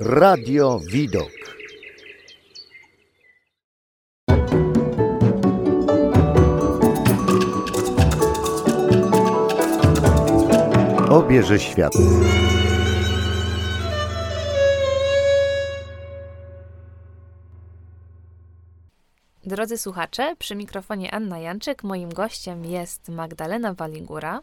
Radio Widok. Obierze świat. Drodzy słuchacze, przy mikrofonie Anna Janczyk, moim gościem jest Magdalena Waligura.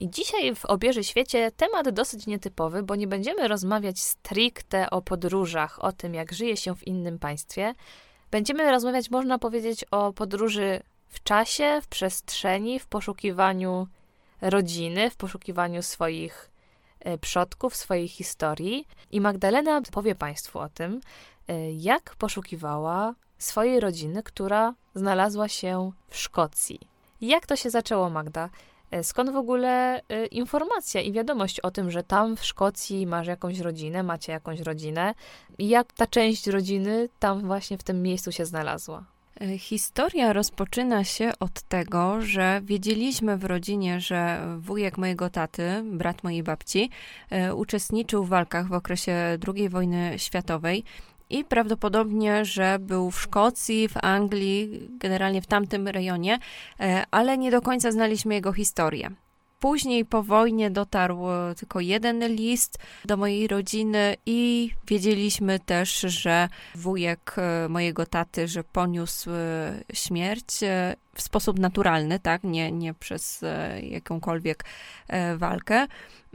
I dzisiaj w Obieży Świecie temat dosyć nietypowy, bo nie będziemy rozmawiać stricte o podróżach, o tym, jak żyje się w innym państwie. Będziemy rozmawiać, można powiedzieć, o podróży w czasie, w przestrzeni, w poszukiwaniu rodziny, w poszukiwaniu swoich e, przodków, swojej historii. I Magdalena powie Państwu o tym, e, jak poszukiwała swojej rodziny, która znalazła się w Szkocji. Jak to się zaczęło, Magda? E, skąd w ogóle y, informacja i wiadomość o tym, że tam w Szkocji masz jakąś rodzinę, macie jakąś rodzinę? Jak ta część rodziny tam właśnie w tym miejscu się znalazła? E, historia rozpoczyna się od tego, że wiedzieliśmy w rodzinie, że wujek mojego taty, brat mojej babci, uczestniczył w walkach w okresie II wojny światowej i prawdopodobnie, że był w Szkocji, w Anglii, generalnie w tamtym rejonie, e, ale nie do końca znaliśmy jego historię. Później po wojnie dotarł tylko jeden list do mojej rodziny i wiedzieliśmy też, że wujek e, mojego taty, że poniósł e, śmierć w sposób naturalny, tak, nie, nie przez jakąkolwiek walkę.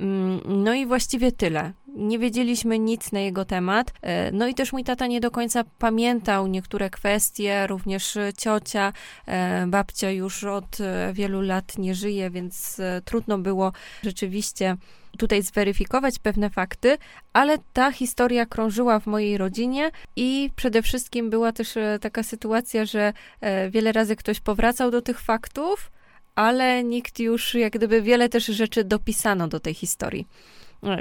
Mm, no i właściwie tyle. Nie wiedzieliśmy nic na jego temat. E, no i też mój tata nie do końca pamiętał niektóre kwestie, również ciocia, e, babcia już od e, wielu lat nie żyje, więc trudno było rzeczywiście tutaj zweryfikować pewne fakty, ale ta historia krążyła w mojej rodzinie i przede wszystkim była też taka sytuacja, że wiele razy ktoś powracał do tych faktów, ale nikt już, jak gdyby wiele też rzeczy dopisano do tej historii.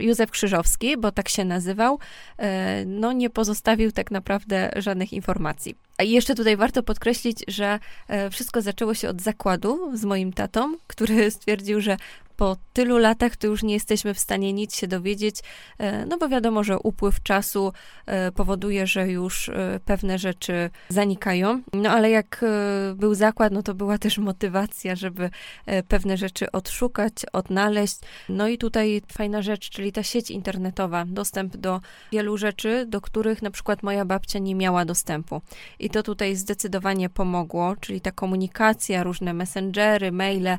Józef Krzyżowski, bo tak się nazywał, e, no nie pozostawił tak naprawdę żadnych informacji. A jeszcze tutaj warto podkreślić, że e, wszystko zaczęło się od zakładu z moim tatą, który stwierdził, że po tylu latach to już nie jesteśmy w stanie nic się dowiedzieć, e, no bo wiadomo, że upływ czasu e, powoduje, że już pewne rzeczy zanikają. No ale jak był zakład, no to była też motywacja, żeby pewne rzeczy odszukać, odnaleźć. No i tutaj fajna rzecz, czyli ta sieć internetowa, dostęp do wielu rzeczy, do których na przykład moja babcia nie miała dostępu. I to tutaj zdecydowanie pomogło, czyli ta komunikacja, różne messengery, maile,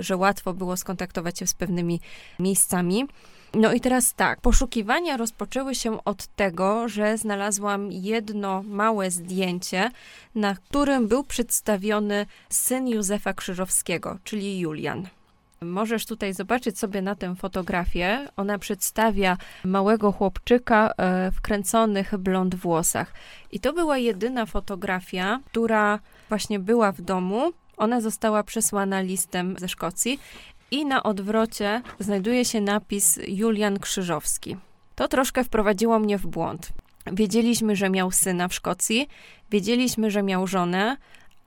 że łatwo było skontaktować kontaktować się z pewnymi miejscami. No i teraz tak, poszukiwania rozpoczęły się od tego, że znalazłam jedno małe zdjęcie, na którym był przedstawiony syn Józefa Krzyżowskiego, czyli Julian. Możesz tutaj zobaczyć sobie na tę fotografię. Ona przedstawia małego chłopczyka e, w kręconych blond włosach. I to była jedyna fotografia, która właśnie była w domu. Ona została przesłana listem ze Szkocji i na odwrocie znajduje się napis Julian Krzyżowski. To troszkę wprowadziło mnie w błąd. Wiedzieliśmy, że miał syna w Szkocji, wiedzieliśmy, że miał żonę,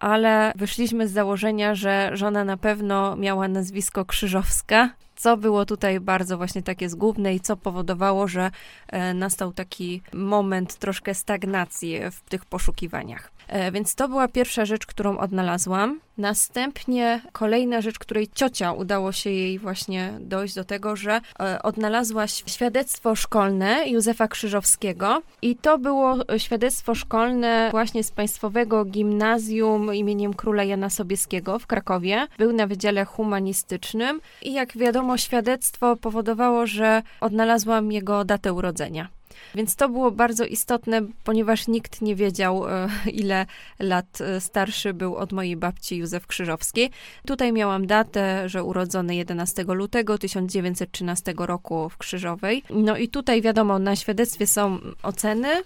ale wyszliśmy z założenia, że żona na pewno miała nazwisko Krzyżowska, co było tutaj bardzo właśnie takie zgubne i co powodowało, że e, nastał taki moment troszkę stagnacji w tych poszukiwaniach. E, więc to była pierwsza rzecz, którą odnalazłam. Następnie kolejna rzecz, której ciocia udało się jej właśnie dojść do tego, że e, odnalazła świadectwo szkolne Józefa Krzyżowskiego i to było świadectwo szkolne właśnie z Państwowego Gimnazjum imieniem Króla Jana Sobieskiego w Krakowie. Był na Wydziale Humanistycznym i jak wiadomo świadectwo powodowało, że odnalazłam jego datę urodzenia. Więc to było bardzo istotne, ponieważ nikt nie wiedział, e, ile lat e, starszy był od mojej babci Józef Krzyżowski. Tutaj miałam datę, że urodzony 11 lutego 1913 roku w Krzyżowej. No i tutaj wiadomo, na świadectwie są oceny,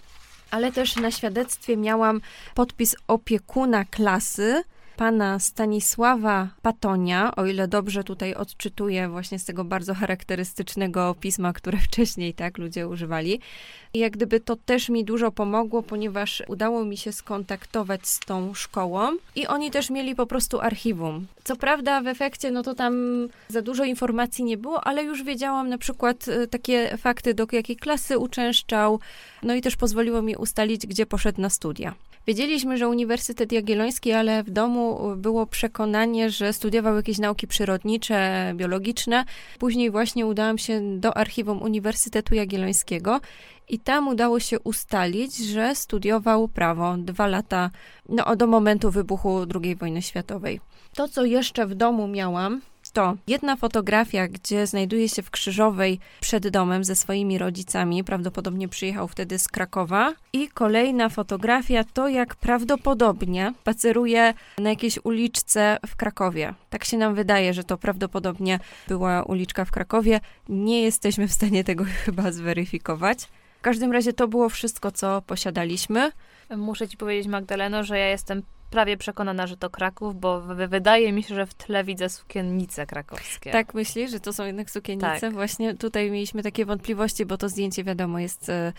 ale też na świadectwie miałam podpis opiekuna klasy, pana Stanisława Patonia, o ile dobrze tutaj odczytuję właśnie z tego bardzo charakterystycznego pisma, które wcześniej tak ludzie używali. I jak gdyby to też mi dużo pomogło, ponieważ udało mi się skontaktować z tą szkołą i oni też mieli po prostu archiwum. Co prawda w efekcie, no to tam za dużo informacji nie było, ale już wiedziałam na przykład e, takie fakty, do jakiej klasy uczęszczał, no i też pozwoliło mi ustalić, gdzie poszedł na studia. Wiedzieliśmy, że Uniwersytet Jagielloński, ale w domu było przekonanie, że studiował jakieś nauki przyrodnicze, biologiczne. Później właśnie udałam się do archiwum Uniwersytetu Jagiellońskiego i tam udało się ustalić, że studiował prawo dwa lata no, do momentu wybuchu II wojny światowej. To, co jeszcze w domu miałam, to jedna fotografia, gdzie znajduje się w Krzyżowej przed domem ze swoimi rodzicami, prawdopodobnie przyjechał wtedy z Krakowa, i kolejna fotografia to, jak prawdopodobnie spaceruje na jakiejś uliczce w Krakowie. Tak się nam wydaje, że to prawdopodobnie była uliczka w Krakowie. Nie jesteśmy w stanie tego chyba zweryfikować. W każdym razie to było wszystko, co posiadaliśmy. Muszę ci powiedzieć, Magdaleno, że ja jestem prawie przekonana, że to Kraków, bo wydaje mi się, że w tle widzę sukiennice krakowskie. Tak myślisz, że to są jednak sukiennice? Tak. Właśnie tutaj mieliśmy takie wątpliwości, bo to zdjęcie wiadomo jest e,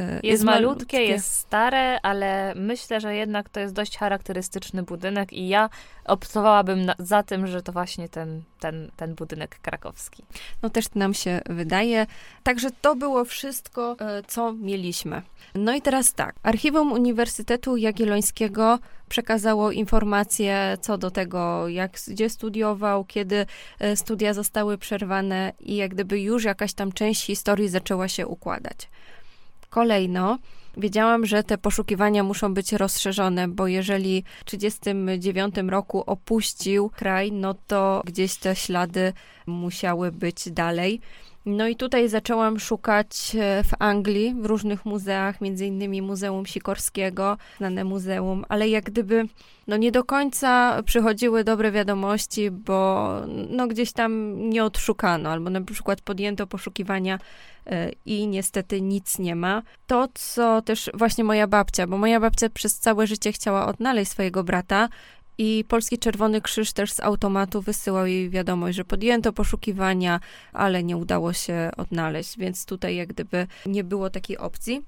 jest, jest malutkie, malutkie, jest stare, ale myślę, że jednak to jest dość charakterystyczny budynek i ja optowałabym na, za tym, że to właśnie ten, ten, ten budynek krakowski. No też nam się wydaje. Także to było wszystko, e, co mieliśmy. No i teraz tak. Archiwum Uniwersytetu Jagiellońskiego przekazało informacje co do tego, jak, gdzie studiował, kiedy e, studia zostały przerwane i jak gdyby już jakaś tam część historii zaczęła się układać. Kolejno, Wiedziałam, że te poszukiwania muszą być rozszerzone, bo jeżeli w 1939 roku opuścił kraj, no to gdzieś te ślady musiały być dalej. No i tutaj zaczęłam szukać e, w Anglii, w różnych muzeach, między innymi Muzeum Sikorskiego, znane muzeum, ale jak gdyby no nie do końca przychodziły dobre wiadomości, bo no gdzieś tam nie odszukano, albo na przykład podjęto poszukiwania e, i niestety nic nie ma. To, co też właśnie moja babcia, bo moja babcia przez całe życie chciała odnaleźć swojego brata i Polski Czerwony Krzyż też z automatu wysyłał jej wiadomość, że podjęto poszukiwania, ale nie udało się odnaleźć, więc tutaj jak gdyby nie było takiej opcji.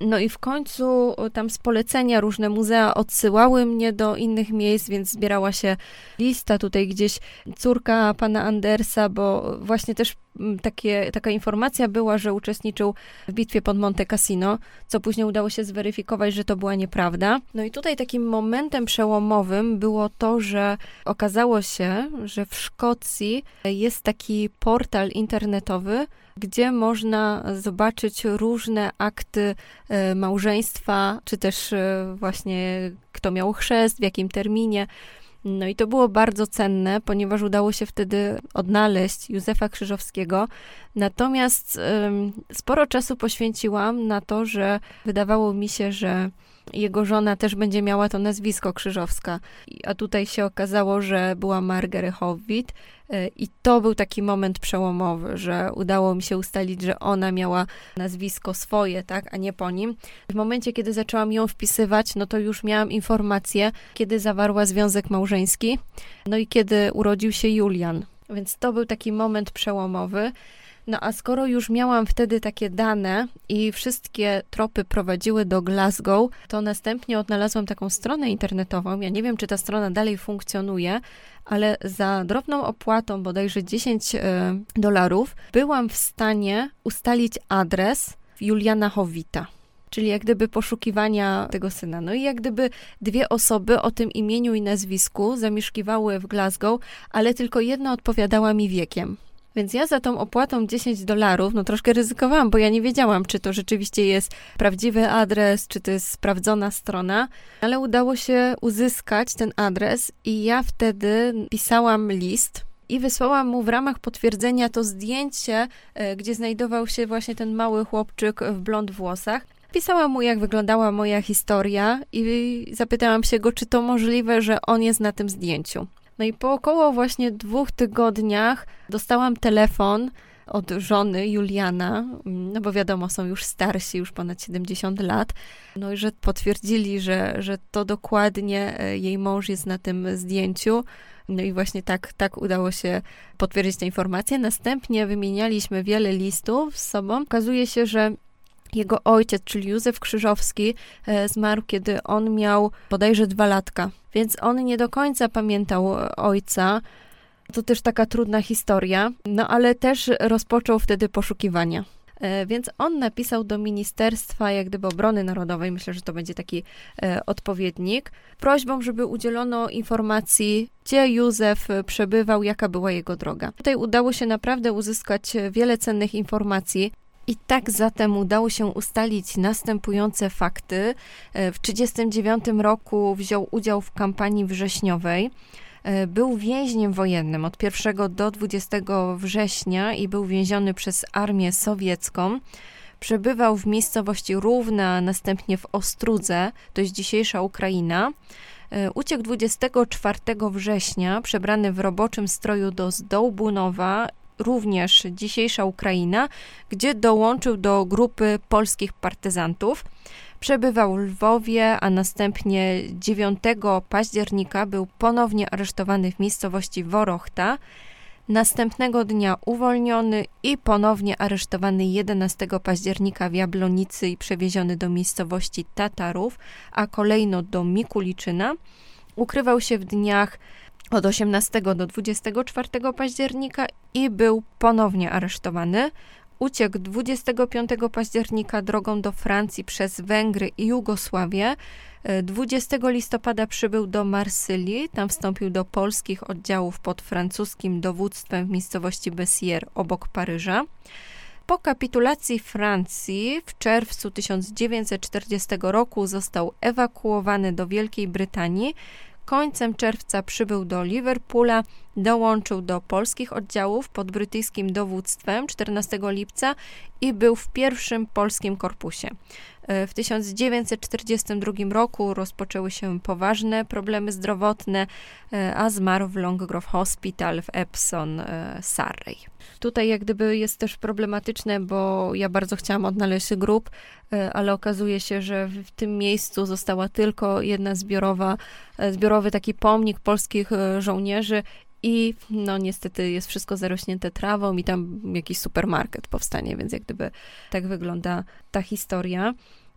No i w końcu tam z polecenia różne muzea odsyłały mnie do innych miejsc, więc zbierała się lista tutaj gdzieś córka pana Andersa, bo właśnie też takie, taka informacja była, że uczestniczył w bitwie pod Monte Cassino, co później udało się zweryfikować, że to była nieprawda. No i tutaj takim momentem przełomowym było to, że okazało się, że w Szkocji jest taki portal internetowy, gdzie można zobaczyć różne akty e, małżeństwa, czy też e, właśnie kto miał chrzest, w jakim terminie. No i to było bardzo cenne, ponieważ udało się wtedy odnaleźć Józefa Krzyżowskiego. Natomiast sporo czasu poświęciłam na to, że wydawało mi się, że jego żona też będzie miała to nazwisko Krzyżowska. A tutaj się okazało, że była Margaret Howitt, E, I to był taki moment przełomowy, że udało mi się ustalić, że ona miała nazwisko swoje, tak, a nie po nim. W momencie, kiedy zaczęłam ją wpisywać, no to już miałam informację, kiedy zawarła związek małżeński, no i kiedy urodził się Julian. Więc to był taki moment przełomowy. No a skoro już miałam wtedy takie dane i wszystkie tropy prowadziły do Glasgow, to następnie odnalazłam taką stronę internetową. Ja nie wiem, czy ta strona dalej funkcjonuje, ale za drobną opłatą, bodajże 10 e, dolarów, byłam w stanie ustalić adres Juliana Howita czyli jak gdyby poszukiwania tego syna. No i jak gdyby dwie osoby o tym imieniu i nazwisku zamieszkiwały w Glasgow, ale tylko jedna odpowiadała mi wiekiem. Więc ja za tą opłatą 10 dolarów, no troszkę ryzykowałam, bo ja nie wiedziałam, czy to rzeczywiście jest prawdziwy adres, czy to jest sprawdzona strona, ale udało się uzyskać ten adres i ja wtedy pisałam list i wysłałam mu w ramach potwierdzenia to zdjęcie, e, gdzie znajdował się właśnie ten mały chłopczyk w blond włosach. Pisałam mu, jak wyglądała moja historia i zapytałam się go, czy to możliwe, że on jest na tym zdjęciu. No i po około właśnie dwóch tygodniach dostałam telefon od żony Juliana, no bo wiadomo, są już starsi, już ponad 70 lat, no i że potwierdzili, że, że to dokładnie e, jej mąż jest na tym zdjęciu. No i właśnie tak, tak udało się potwierdzić tę informację. Następnie wymienialiśmy wiele listów z sobą. Okazuje się, że jego ojciec, czyli Józef Krzyżowski, e, zmarł, kiedy on miał bodajże dwa latka, więc on nie do końca pamiętał ojca. To też taka trudna historia, no ale też rozpoczął wtedy poszukiwania. E, więc on napisał do Ministerstwa jak gdyby Obrony Narodowej, myślę, że to będzie taki e, odpowiednik, prośbą, żeby udzielono informacji, gdzie Józef przebywał, jaka była jego droga. Tutaj udało się naprawdę uzyskać wiele cennych informacji. I tak zatem udało się ustalić następujące fakty. E, w 1939 roku wziął udział w kampanii wrześniowej. E, był więźniem wojennym od 1 do 20 września i był więziony przez armię sowiecką. Przebywał w miejscowości Równa, następnie w Ostrudze, to jest dzisiejsza Ukraina. E, uciekł 24 września, przebrany w roboczym stroju do Zdołbunowa również dzisiejsza Ukraina, gdzie dołączył do grupy polskich partyzantów. Przebywał w Lwowie, a następnie 9 października był ponownie aresztowany w miejscowości Worochta. Następnego dnia uwolniony i ponownie aresztowany 11 października w Jablonicy i przewieziony do miejscowości Tatarów, a kolejno do Mikuliczyna. Ukrywał się w dniach od 18 do 24 października i był ponownie aresztowany. Uciekł 25 października drogą do Francji przez Węgry i Jugosławię. 20 listopada przybył do Marsylii, tam wstąpił do polskich oddziałów pod francuskim dowództwem w miejscowości Bessières obok Paryża. Po kapitulacji Francji w czerwcu 1940 roku został ewakuowany do Wielkiej Brytanii, Końcem czerwca przybył do Liverpoola, dołączył do polskich oddziałów pod brytyjskim dowództwem 14 lipca i był w pierwszym polskim korpusie. E, w 1942 roku rozpoczęły się poważne problemy zdrowotne, e, a zmarł w Longgrove Hospital w Epsom, e, Surrey. Tutaj jak gdyby jest też problematyczne, bo ja bardzo chciałam odnaleźć grób, ale okazuje się, że w tym miejscu została tylko jedna zbiorowa, zbiorowy taki pomnik polskich żołnierzy i no niestety jest wszystko zarośnięte trawą i tam jakiś supermarket powstanie, więc jak gdyby tak wygląda ta historia.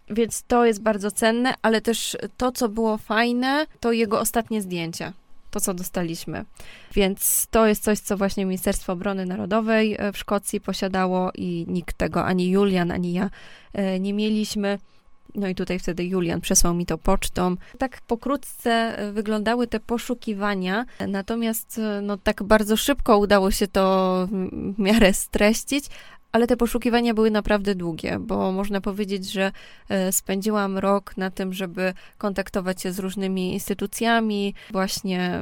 Więc to jest bardzo cenne, ale też to, co było fajne, to jego ostatnie zdjęcie to, co dostaliśmy. Więc to jest coś, co właśnie Ministerstwo Obrony Narodowej e, w Szkocji posiadało i nikt tego, ani Julian, ani ja e, nie mieliśmy. No i tutaj wtedy Julian przesłał mi to pocztą. Tak pokrótce e, wyglądały te poszukiwania, natomiast no tak bardzo szybko udało się to w miarę streścić, ale te poszukiwania były naprawdę długie, bo można powiedzieć, że e, spędziłam rok na tym, żeby kontaktować się z różnymi instytucjami, właśnie,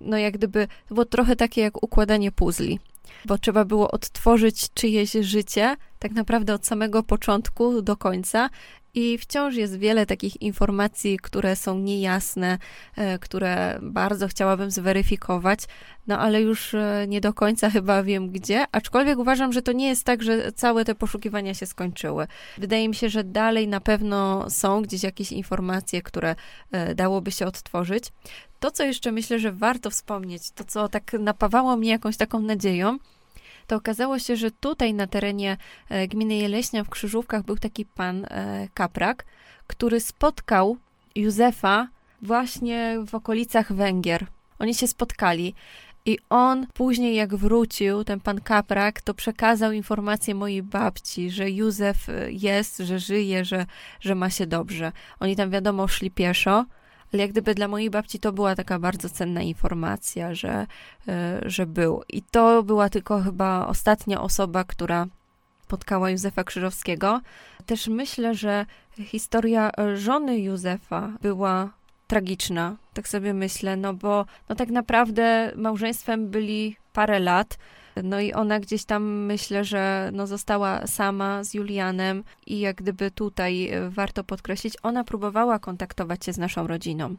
no jak gdyby, to było trochę takie jak układanie puzli, bo trzeba było odtworzyć czyjeś życie, tak naprawdę od samego początku do końca i wciąż jest wiele takich informacji, które są niejasne, e, które bardzo chciałabym zweryfikować, no ale już e, nie do końca chyba wiem gdzie. Aczkolwiek uważam, że to nie jest tak, że całe te poszukiwania się skończyły. Wydaje mi się, że dalej na pewno są gdzieś jakieś informacje, które e, dałoby się odtworzyć. To, co jeszcze myślę, że warto wspomnieć, to co tak napawało mnie jakąś taką nadzieją, to okazało się, że tutaj na terenie e, gminy Jeleśnia w Krzyżówkach był taki pan e, Kaprak, który spotkał Józefa właśnie w okolicach Węgier. Oni się spotkali. I on później, jak wrócił, ten pan Kaprak, to przekazał informację mojej babci, że Józef e, jest, że żyje, że, że ma się dobrze. Oni tam, wiadomo, szli pieszo, ale jak gdyby dla mojej babci to była taka bardzo cenna informacja, że, e, że był. I to była tylko chyba ostatnia osoba, która spotkała Józefa Krzyżowskiego. Też myślę, że historia żony Józefa była tragiczna, tak sobie myślę, no bo no tak naprawdę małżeństwem byli parę lat. No i ona gdzieś tam myślę, że no została sama z Julianem i jak gdyby tutaj e, warto podkreślić, ona próbowała kontaktować się z naszą rodziną.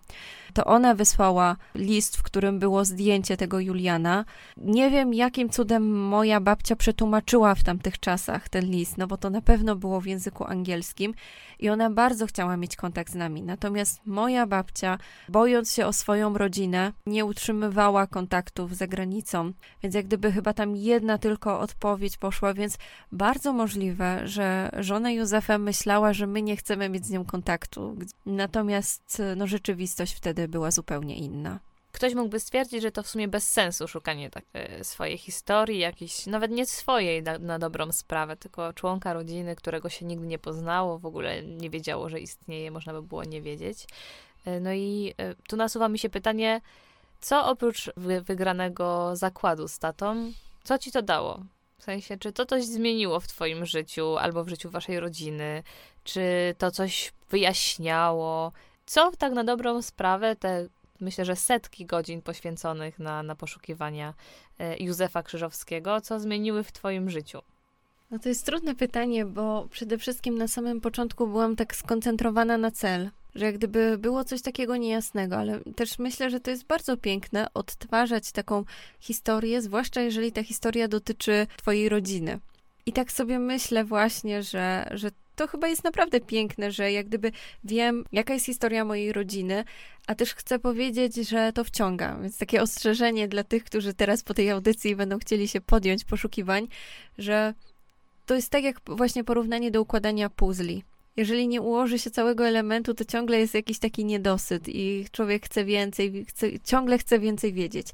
To ona wysłała list, w którym było zdjęcie tego Juliana. Nie wiem, jakim cudem moja babcia przetłumaczyła w tamtych czasach ten list, no bo to na pewno było w języku angielskim i ona bardzo chciała mieć kontakt z nami. Natomiast moja babcia, bojąc się o swoją rodzinę, nie utrzymywała kontaktów za granicą, więc jak gdyby chyba tam jedna tylko odpowiedź poszła, więc bardzo możliwe, że żona Józefa myślała, że my nie chcemy mieć z nią kontaktu. Natomiast no, rzeczywistość wtedy była zupełnie inna. Ktoś mógłby stwierdzić, że to w sumie bez sensu szukanie tak, e, swojej historii, jakiejś, nawet nie swojej na, na, dobrą sprawę, tylko członka rodziny, którego się nigdy nie poznało, w ogóle nie wiedziało, że istnieje, można by było nie wiedzieć. E, no i e, tu nasuwa mi się pytanie, co oprócz wy, wygranego zakładu z tatą, co ci to dało? W sensie, czy to coś zmieniło w twoim życiu albo w życiu waszej rodziny? Czy to coś wyjaśniało? Co tak na dobrą sprawę te myślę, że setki godzin poświęconych na, na poszukiwania e, Józefa Krzyżowskiego, co zmieniły w Twoim życiu? No to jest trudne pytanie, bo przede wszystkim na samym początku byłam tak skoncentrowana na cel, że jak gdyby było coś takiego niejasnego, ale też myślę, że to jest bardzo piękne odtwarzać taką historię, zwłaszcza jeżeli ta historia dotyczy Twojej rodziny. I tak sobie myślę właśnie, że, że to chyba jest naprawdę piękne, że jak gdyby wiem, jaka jest historia mojej rodziny, a też chcę powiedzieć, że to wciąga. Więc takie ostrzeżenie dla tych, którzy teraz po tej audycji będą chcieli się podjąć poszukiwań, że to jest tak jak właśnie porównanie do układania puzli. Jeżeli nie ułoży się całego elementu, to ciągle jest jakiś taki niedosyt i człowiek chce więcej, chce, ciągle chce więcej wiedzieć.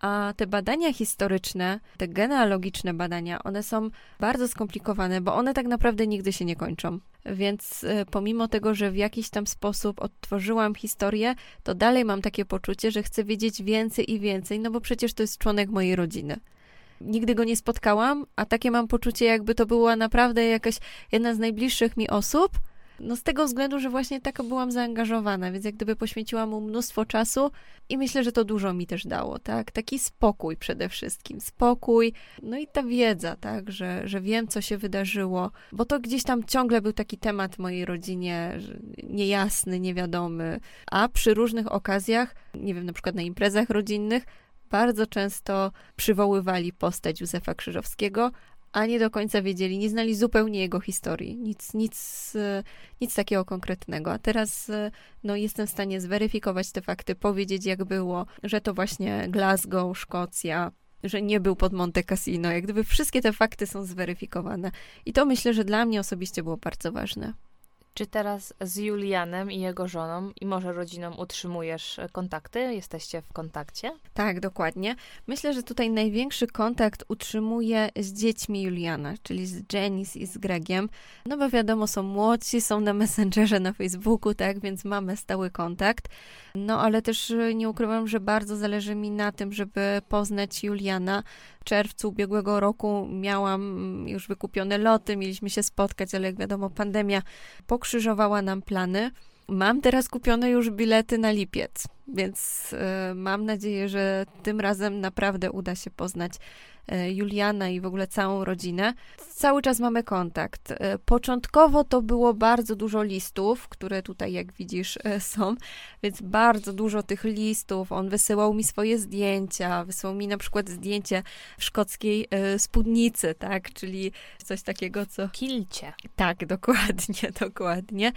A te badania historyczne, te genealogiczne badania, one są bardzo skomplikowane, bo one tak naprawdę nigdy się nie kończą. Więc y, pomimo tego, że w jakiś tam sposób odtworzyłam historię, to dalej mam takie poczucie, że chcę wiedzieć więcej i więcej, no bo przecież to jest członek mojej rodziny. Nigdy go nie spotkałam, a takie mam poczucie, jakby to była naprawdę jakaś jedna z najbliższych mi osób, no z tego względu, że właśnie taka byłam zaangażowana, więc jak gdyby poświęciłam mu mnóstwo czasu i myślę, że to dużo mi też dało, tak? Taki spokój przede wszystkim, spokój, no i ta wiedza, tak? Że, że wiem, co się wydarzyło, bo to gdzieś tam ciągle był taki temat w mojej rodzinie, niejasny, niewiadomy, a przy różnych okazjach, nie wiem, na przykład na imprezach rodzinnych, bardzo często przywoływali postać Józefa Krzyżowskiego, a nie do końca wiedzieli, nie znali zupełnie jego historii, nic, nic, nic takiego konkretnego. A teraz no, jestem w stanie zweryfikować te fakty, powiedzieć jak było, że to właśnie Glasgow, Szkocja, że nie był pod Monte Cassino. Jak gdyby wszystkie te fakty są zweryfikowane. I to myślę, że dla mnie osobiście było bardzo ważne. Czy teraz z Julianem i jego żoną i może rodziną utrzymujesz kontakty? Jesteście w kontakcie? Tak, dokładnie. Myślę, że tutaj największy kontakt utrzymuję z dziećmi Juliana, czyli z Janice i z Gregiem. No bo wiadomo, są młodsi, są na Messengerze, na Facebooku, tak, więc mamy stały kontakt. No ale też nie ukrywam, że bardzo zależy mi na tym, żeby poznać Juliana. W czerwcu ubiegłego roku miałam już wykupione loty, mieliśmy się spotkać, ale jak wiadomo, pandemia pokrzyżowała nam plany. Mam teraz kupione już bilety na lipiec, więc y, mam nadzieję, że tym razem naprawdę uda się poznać E, Juliana i w ogóle całą rodzinę. Cały czas mamy kontakt. E, początkowo to było bardzo dużo listów, które tutaj, jak widzisz, e, są, więc bardzo dużo tych listów. On wysyłał mi swoje zdjęcia, wysyłał mi na przykład zdjęcie szkockiej spódnicy, tak, czyli coś takiego, co... Kilcie. Tak, dokładnie, dokładnie.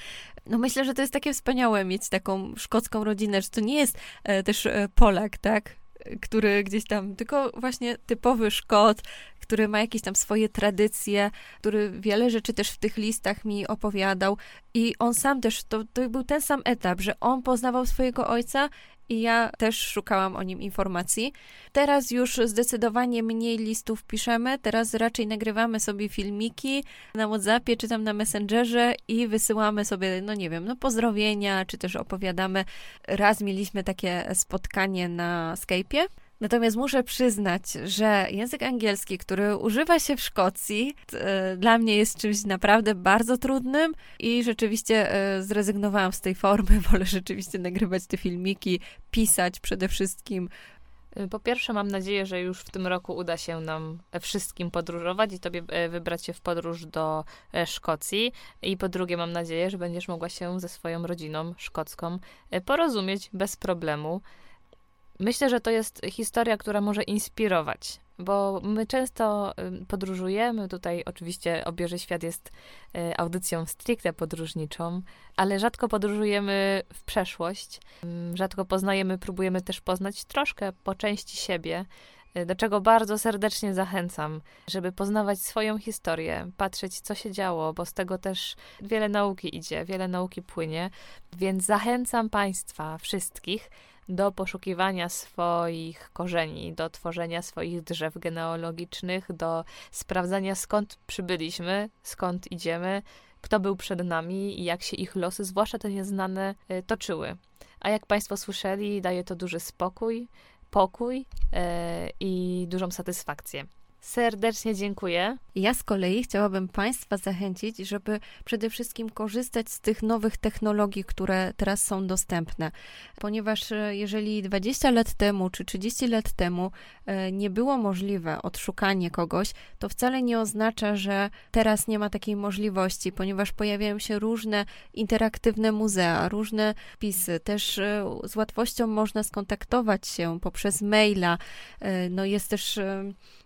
No myślę, że to jest takie wspaniałe mieć taką szkocką rodzinę, że to nie jest też Polak, tak, który gdzieś tam, tylko właśnie typowy Szkot, który ma jakieś tam swoje tradycje, który wiele rzeczy też w tych listach mi opowiadał. I on sam też, to, to był ten sam etap, że on poznawał swojego ojca i ja też szukałam o nim informacji. Teraz już zdecydowanie mniej listów piszemy, teraz raczej nagrywamy sobie filmiki na WhatsAppie czy tam na Messengerze i wysyłamy sobie, no nie wiem, no pozdrowienia, czy też opowiadamy. Raz mieliśmy takie spotkanie na Skype'ie Natomiast muszę przyznać, że język angielski, który używa się w Szkocji, e, dla mnie jest czymś naprawdę bardzo trudnym i rzeczywiście e, zrezygnowałam z tej formy. Wolę rzeczywiście nagrywać te filmiki, pisać przede wszystkim. Y, Po pierwsze, mam nadzieję, że już w tym roku uda się nam wszystkim podróżować i tobie e, wybrać się w podróż do e, Szkocji. I po drugie, mam nadzieję, że będziesz mogła się ze swoją rodziną szkocką e, porozumieć bez problemu. Myślę, że to jest historia, która może inspirować, bo my często podróżujemy. Tutaj oczywiście Obierze Świat jest y, audycją stricte podróżniczą, ale rzadko podróżujemy w przeszłość. Rzadko poznajemy, próbujemy też poznać troszkę po części siebie, y, do czego bardzo serdecznie zachęcam, żeby poznawać swoją historię, patrzeć, co się działo, bo z tego też wiele nauki idzie, wiele nauki płynie. Więc zachęcam Państwa wszystkich do poszukiwania swoich korzeni, do tworzenia swoich drzew genealogicznych, do sprawdzania skąd przybyliśmy, skąd idziemy, kto był przed nami i jak się ich losy, zwłaszcza te nieznane, y, toczyły. A jak Państwo słyszeli, daje to duży spokój, pokój e, i dużą satysfakcję. Serdecznie dziękuję. Ja z kolei chciałabym Państwa zachęcić, żeby przede wszystkim korzystać z tych nowych technologii, które teraz są dostępne. Ponieważ e, jeżeli 20 lat temu czy 30 lat temu e, nie było możliwe odszukanie kogoś, to wcale nie oznacza, że teraz nie ma takiej możliwości, ponieważ pojawiają się różne interaktywne muzea, różne pisy. Też e, z łatwością można skontaktować się poprzez maila. No jest też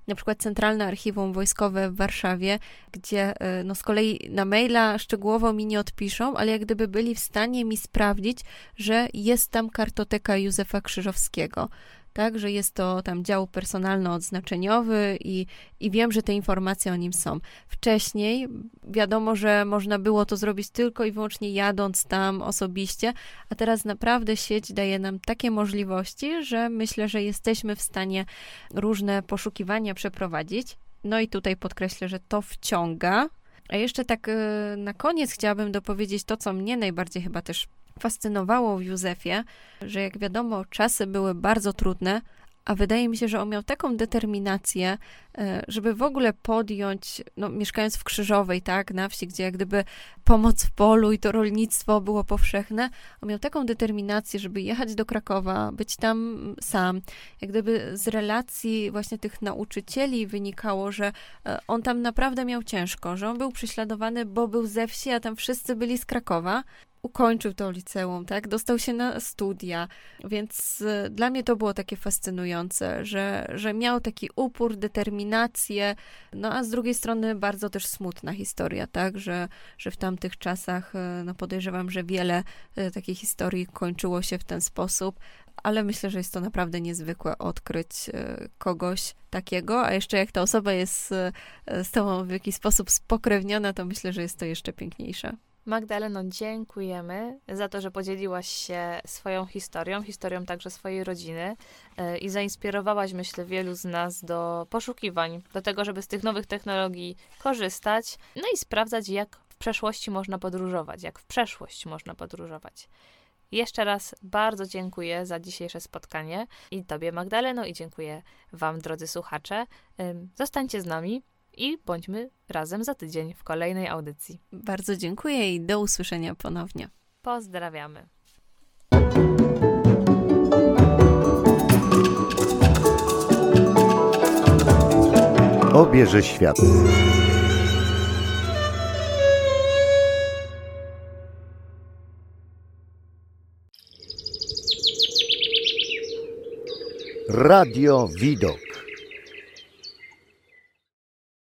na przykład Centralne Archiwum Wojskowe w Warszawie, gdzie e, no z kolei na maila szczegółowo mi nie odpiszą, ale jak gdyby byli w stanie mi sprawdzić, że jest tam kartoteka Józefa Krzyżowskiego. Tak, że jest to tam dział personalno-odznaczeniowy i, i wiem, że te informacje o nim są. Wcześniej wiadomo, że można było to zrobić tylko i wyłącznie jadąc tam osobiście, a teraz naprawdę sieć daje nam takie możliwości, że myślę, że jesteśmy w stanie różne poszukiwania przeprowadzić. No i tutaj podkreślę, że to wciąga. A jeszcze tak e, na koniec chciałabym dopowiedzieć to, co mnie najbardziej chyba też fascynowało w Józefie, że jak wiadomo, czasy były bardzo trudne, a wydaje mi się, że on miał taką determinację, e, żeby w ogóle podjąć, no, mieszkając w Krzyżowej, tak, na wsi, gdzie jak gdyby pomoc w polu i to rolnictwo było powszechne, on miał taką determinację, żeby jechać do Krakowa, być tam sam. Jak gdyby z relacji właśnie tych nauczycieli wynikało, że e, on tam naprawdę miał ciężko, że on był prześladowany, bo był ze wsi, a tam wszyscy byli z Krakowa ukończył to liceum, tak? Dostał się na studia, więc y, dla mnie to było takie fascynujące, że, że miał taki upór, determinację, no a z drugiej strony bardzo też smutna historia, tak? Że, że w tamtych czasach, y, no podejrzewam, że wiele y, takich historii kończyło się w ten sposób, ale myślę, że jest to naprawdę niezwykłe odkryć kogoś takiego, a jeszcze jak ta osoba jest z tobą w jakiś sposób spokrewniona, to myślę, że jest to jeszcze piękniejsze. Magdaleno, dziękujemy za to, że podzieliłaś się swoją historią, historią także swojej rodziny e, i zainspirowałaś, myślę, wielu z nas do poszukiwań, do tego, żeby z tych nowych technologii korzystać, no i sprawdzać, jak w przeszłości można podróżować, jak w przeszłość można podróżować. Jeszcze raz bardzo dziękuję za dzisiejsze spotkanie i Tobie, Magdaleno, i dziękuję Wam, drodzy słuchacze. Zostańcie z nami i bądźmy razem za tydzień w kolejnej audycji. Bardzo dziękuję i do usłyszenia ponownie. Pozdrawiamy. Obierze świat. Radio Widok.